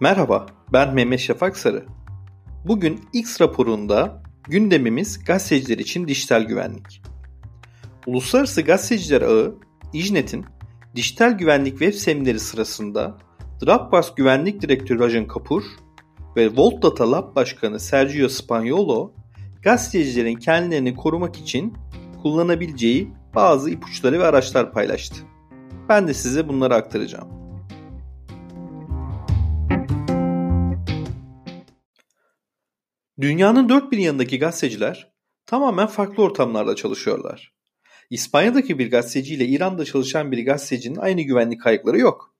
Merhaba, ben Mehmet Şafak Sarı. Bugün X raporunda gündemimiz gazeteciler için dijital güvenlik. Uluslararası Gazeteciler Ağı, İJNET'in dijital güvenlik web semineri sırasında Dropbox Güvenlik Direktörü Rajan Kapur ve Volt Data Lab Başkanı Sergio Spagnolo, gazetecilerin kendilerini korumak için kullanabileceği bazı ipuçları ve araçlar paylaştı. Ben de size bunları aktaracağım. Dünyanın dört bir yanındaki gazeteciler tamamen farklı ortamlarda çalışıyorlar. İspanya'daki bir gazeteciyle İran'da çalışan bir gazetecinin aynı güvenlik kayıkları yok.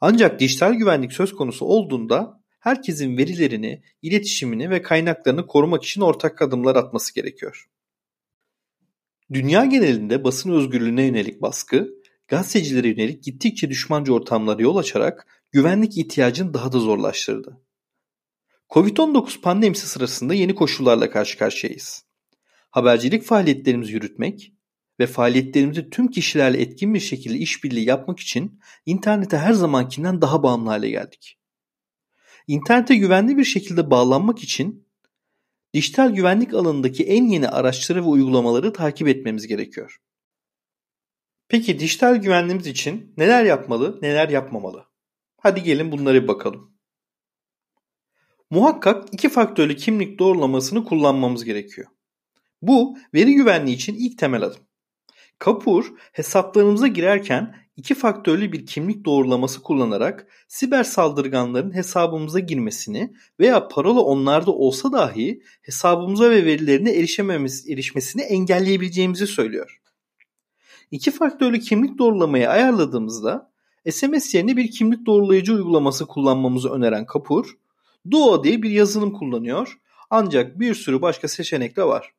Ancak dijital güvenlik söz konusu olduğunda herkesin verilerini, iletişimini ve kaynaklarını korumak için ortak adımlar atması gerekiyor. Dünya genelinde basın özgürlüğüne yönelik baskı, gazetecilere yönelik gittikçe düşmanca ortamlara yol açarak güvenlik ihtiyacını daha da zorlaştırdı. Covid-19 pandemisi sırasında yeni koşullarla karşı karşıyayız. Habercilik faaliyetlerimizi yürütmek ve faaliyetlerimizi tüm kişilerle etkin bir şekilde işbirliği yapmak için internete her zamankinden daha bağımlı hale geldik. İnternete güvenli bir şekilde bağlanmak için dijital güvenlik alanındaki en yeni araçları ve uygulamaları takip etmemiz gerekiyor. Peki dijital güvenliğimiz için neler yapmalı, neler yapmamalı? Hadi gelin bunları bir bakalım. Muhakkak iki faktörlü kimlik doğrulamasını kullanmamız gerekiyor. Bu veri güvenliği için ilk temel adım. Kapur hesaplarımıza girerken iki faktörlü bir kimlik doğrulaması kullanarak siber saldırganların hesabımıza girmesini veya parola onlarda olsa dahi hesabımıza ve verilerine erişememiz, erişmesini engelleyebileceğimizi söylüyor. İki faktörlü kimlik doğrulamayı ayarladığımızda SMS yerine bir kimlik doğrulayıcı uygulaması kullanmamızı öneren Kapur, Duo diye bir yazılım kullanıyor ancak bir sürü başka seçenek de var.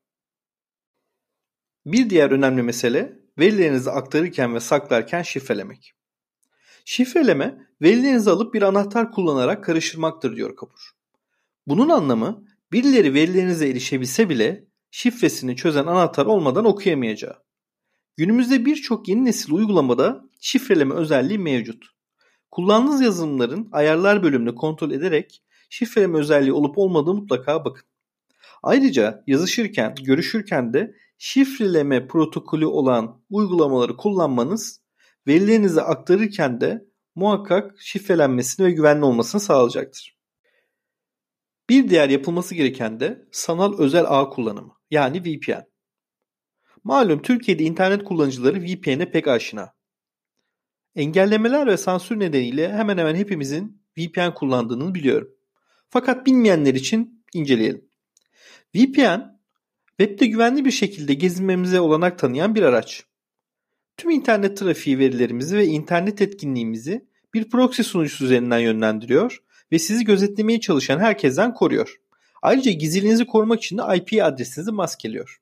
Bir diğer önemli mesele verilerinizi aktarırken ve saklarken şifrelemek. Şifreleme verilerinizi alıp bir anahtar kullanarak karıştırmaktır diyor Kapur. Bunun anlamı birileri verilerinize erişebilse bile şifresini çözen anahtar olmadan okuyamayacağı. Günümüzde birçok yeni nesil uygulamada şifreleme özelliği mevcut. Kullandığınız yazılımların ayarlar bölümünü kontrol ederek şifreleme özelliği olup olmadığı mutlaka bakın. Ayrıca yazışırken, görüşürken de şifreleme protokolü olan uygulamaları kullanmanız verilerinizi aktarırken de muhakkak şifrelenmesini ve güvenli olmasını sağlayacaktır. Bir diğer yapılması gereken de sanal özel ağ kullanımı yani VPN. Malum Türkiye'de internet kullanıcıları VPN'e pek aşina. Engellemeler ve sansür nedeniyle hemen hemen hepimizin VPN kullandığını biliyorum. Fakat bilmeyenler için inceleyelim. VPN Webde güvenli bir şekilde gezinmemize olanak tanıyan bir araç. Tüm internet trafiği verilerimizi ve internet etkinliğimizi bir proxy sunucusu üzerinden yönlendiriyor ve sizi gözetlemeye çalışan herkesten koruyor. Ayrıca gizliliğinizi korumak için de IP adresinizi maskeliyor.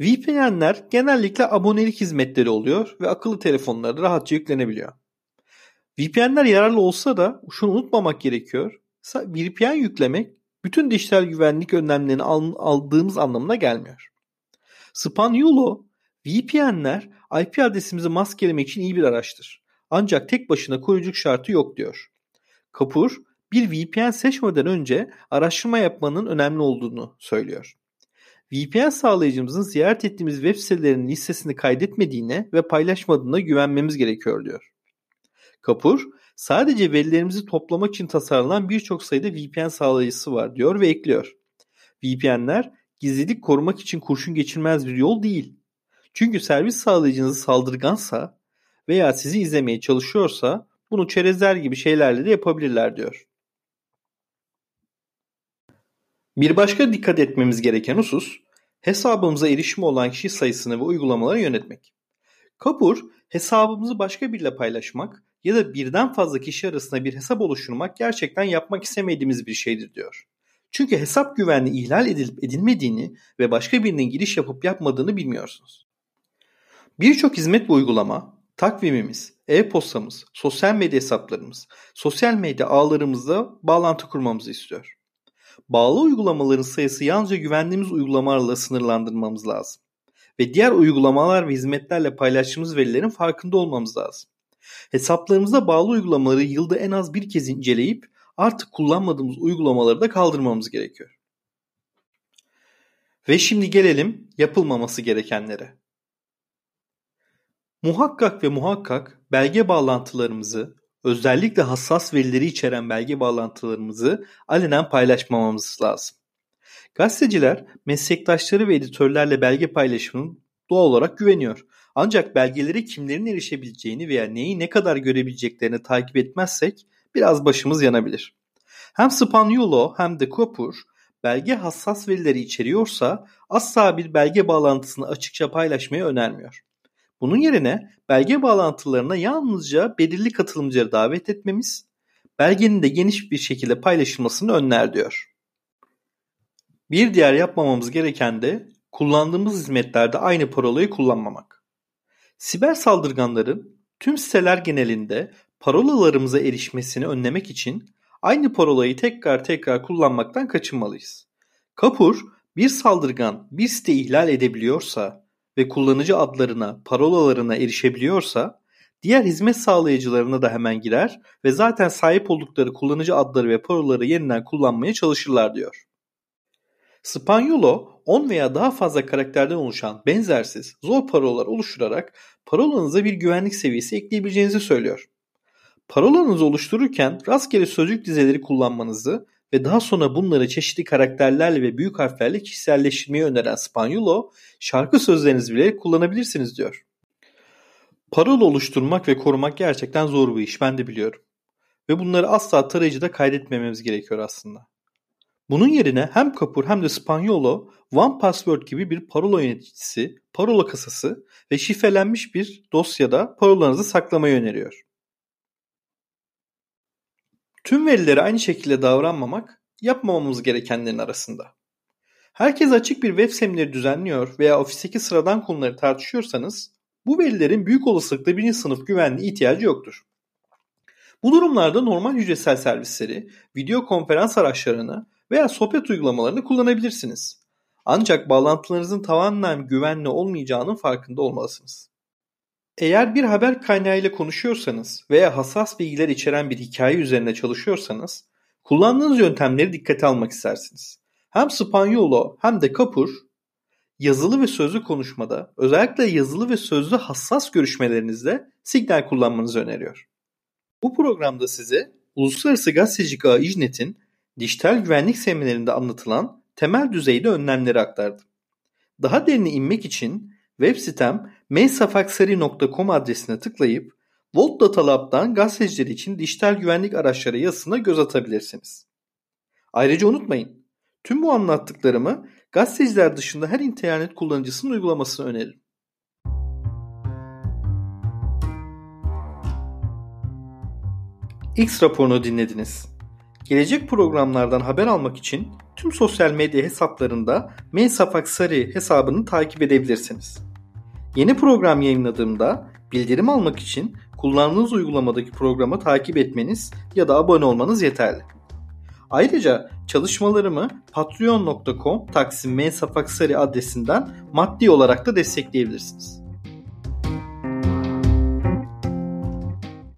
VPN'ler genellikle abonelik hizmetleri oluyor ve akıllı telefonlara rahatça yüklenebiliyor. VPN'ler yararlı olsa da şunu unutmamak gerekiyor. VPN yüklemek bütün dijital güvenlik önlemlerini aldığımız anlamına gelmiyor. Spanyolo, VPN'ler IP adresimizi maskelemek için iyi bir araçtır. Ancak tek başına koruyucu şartı yok diyor. Kapur, bir VPN seçmeden önce araştırma yapmanın önemli olduğunu söylüyor. VPN sağlayıcımızın ziyaret ettiğimiz web sitelerinin listesini kaydetmediğine ve paylaşmadığına güvenmemiz gerekiyor diyor. Kapur, Sadece verilerimizi toplamak için tasarlanan birçok sayıda VPN sağlayıcısı var diyor ve ekliyor. VPN'ler gizlilik korumak için kurşun geçirmez bir yol değil. Çünkü servis sağlayıcınız saldırgansa veya sizi izlemeye çalışıyorsa bunu çerezler gibi şeylerle de yapabilirler diyor. Bir başka dikkat etmemiz gereken husus, hesabımıza erişimi olan kişi sayısını ve uygulamaları yönetmek. Kapur, hesabımızı başka biriyle paylaşmak ya da birden fazla kişi arasında bir hesap oluşturmak gerçekten yapmak istemediğimiz bir şeydir diyor. Çünkü hesap güvenliği ihlal edilip edilmediğini ve başka birinin giriş yapıp yapmadığını bilmiyorsunuz. Birçok hizmet ve uygulama, takvimimiz, e-postamız, sosyal medya hesaplarımız, sosyal medya ağlarımızla bağlantı kurmamızı istiyor. Bağlı uygulamaların sayısı yalnızca güvendiğimiz uygulamalarla sınırlandırmamız lazım. Ve diğer uygulamalar ve hizmetlerle paylaştığımız verilerin farkında olmamız lazım. Hesaplarımıza bağlı uygulamaları yılda en az bir kez inceleyip artık kullanmadığımız uygulamaları da kaldırmamız gerekiyor. Ve şimdi gelelim yapılmaması gerekenlere. Muhakkak ve muhakkak belge bağlantılarımızı, özellikle hassas verileri içeren belge bağlantılarımızı alenen paylaşmamamız lazım. Gazeteciler meslektaşları ve editörlerle belge paylaşımının doğal olarak güveniyor. Ancak belgelere kimlerin erişebileceğini veya neyi ne kadar görebileceklerini takip etmezsek biraz başımız yanabilir. Hem Spaniolo hem de Kopur belge hassas verileri içeriyorsa asla bir belge bağlantısını açıkça paylaşmayı önermiyor. Bunun yerine belge bağlantılarına yalnızca belirli katılımcıları davet etmemiz, belgenin de geniş bir şekilde paylaşılmasını önler diyor. Bir diğer yapmamamız gereken de kullandığımız hizmetlerde aynı parolayı kullanmamak. Siber saldırganların tüm siteler genelinde parolalarımıza erişmesini önlemek için aynı parolayı tekrar tekrar kullanmaktan kaçınmalıyız. Kapur, bir saldırgan bir site ihlal edebiliyorsa ve kullanıcı adlarına, parolalarına erişebiliyorsa, diğer hizmet sağlayıcılarına da hemen girer ve zaten sahip oldukları kullanıcı adları ve parolaları yeniden kullanmaya çalışırlar diyor. Spanyolo 10 veya daha fazla karakterden oluşan benzersiz, zor parolalar oluşturarak parolanıza bir güvenlik seviyesi ekleyebileceğinizi söylüyor. Parolanızı oluştururken rastgele sözcük dizeleri kullanmanızı ve daha sonra bunları çeşitli karakterlerle ve büyük harflerle kişiselleştirmeyi öneren Spanyolo, şarkı sözlerinizi bile kullanabilirsiniz diyor. Parola oluşturmak ve korumak gerçekten zor bir iş ben de biliyorum. Ve bunları asla tarayıcıda kaydetmememiz gerekiyor aslında. Bunun yerine hem Kapur hem de Spanyolo One Password gibi bir parola yöneticisi, parola kasası ve şifrelenmiş bir dosyada parolanızı saklamayı öneriyor. Tüm verileri aynı şekilde davranmamak yapmamamız gerekenlerin arasında. Herkes açık bir web semineri düzenliyor veya ofisteki sıradan konuları tartışıyorsanız bu verilerin büyük olasılıkla birinci sınıf güvenliği ihtiyacı yoktur. Bu durumlarda normal hücresel servisleri, video konferans araçlarını veya sohbet uygulamalarını kullanabilirsiniz. Ancak bağlantılarınızın tamamen güvenli olmayacağının farkında olmalısınız. Eğer bir haber kaynağıyla konuşuyorsanız veya hassas bilgiler içeren bir hikaye üzerine çalışıyorsanız, kullandığınız yöntemleri dikkate almak istersiniz. Hem Spanyolo hem de Kapur, yazılı ve sözlü konuşmada, özellikle yazılı ve sözlü hassas görüşmelerinizde Signal kullanmanızı öneriyor. Bu programda size Uluslararası Gazetecilik Ağı İJNET'in dijital güvenlik seminerinde anlatılan temel düzeyde önlemleri aktardım. Daha derine inmek için web sitem meysafaksari.com adresine tıklayıp Volt Data Lab'dan gazeteciler için dijital güvenlik araçları yazısına göz atabilirsiniz. Ayrıca unutmayın, tüm bu anlattıklarımı gazeteciler dışında her internet kullanıcısının uygulamasını öneririm. X raporunu dinlediniz. Gelecek programlardan haber almak için tüm sosyal medya hesaplarında Mensafaksari hesabını takip edebilirsiniz. Yeni program yayınladığımda bildirim almak için kullandığınız uygulamadaki programı takip etmeniz ya da abone olmanız yeterli. Ayrıca çalışmalarımı patreon.com taksim mensafaksari adresinden maddi olarak da destekleyebilirsiniz.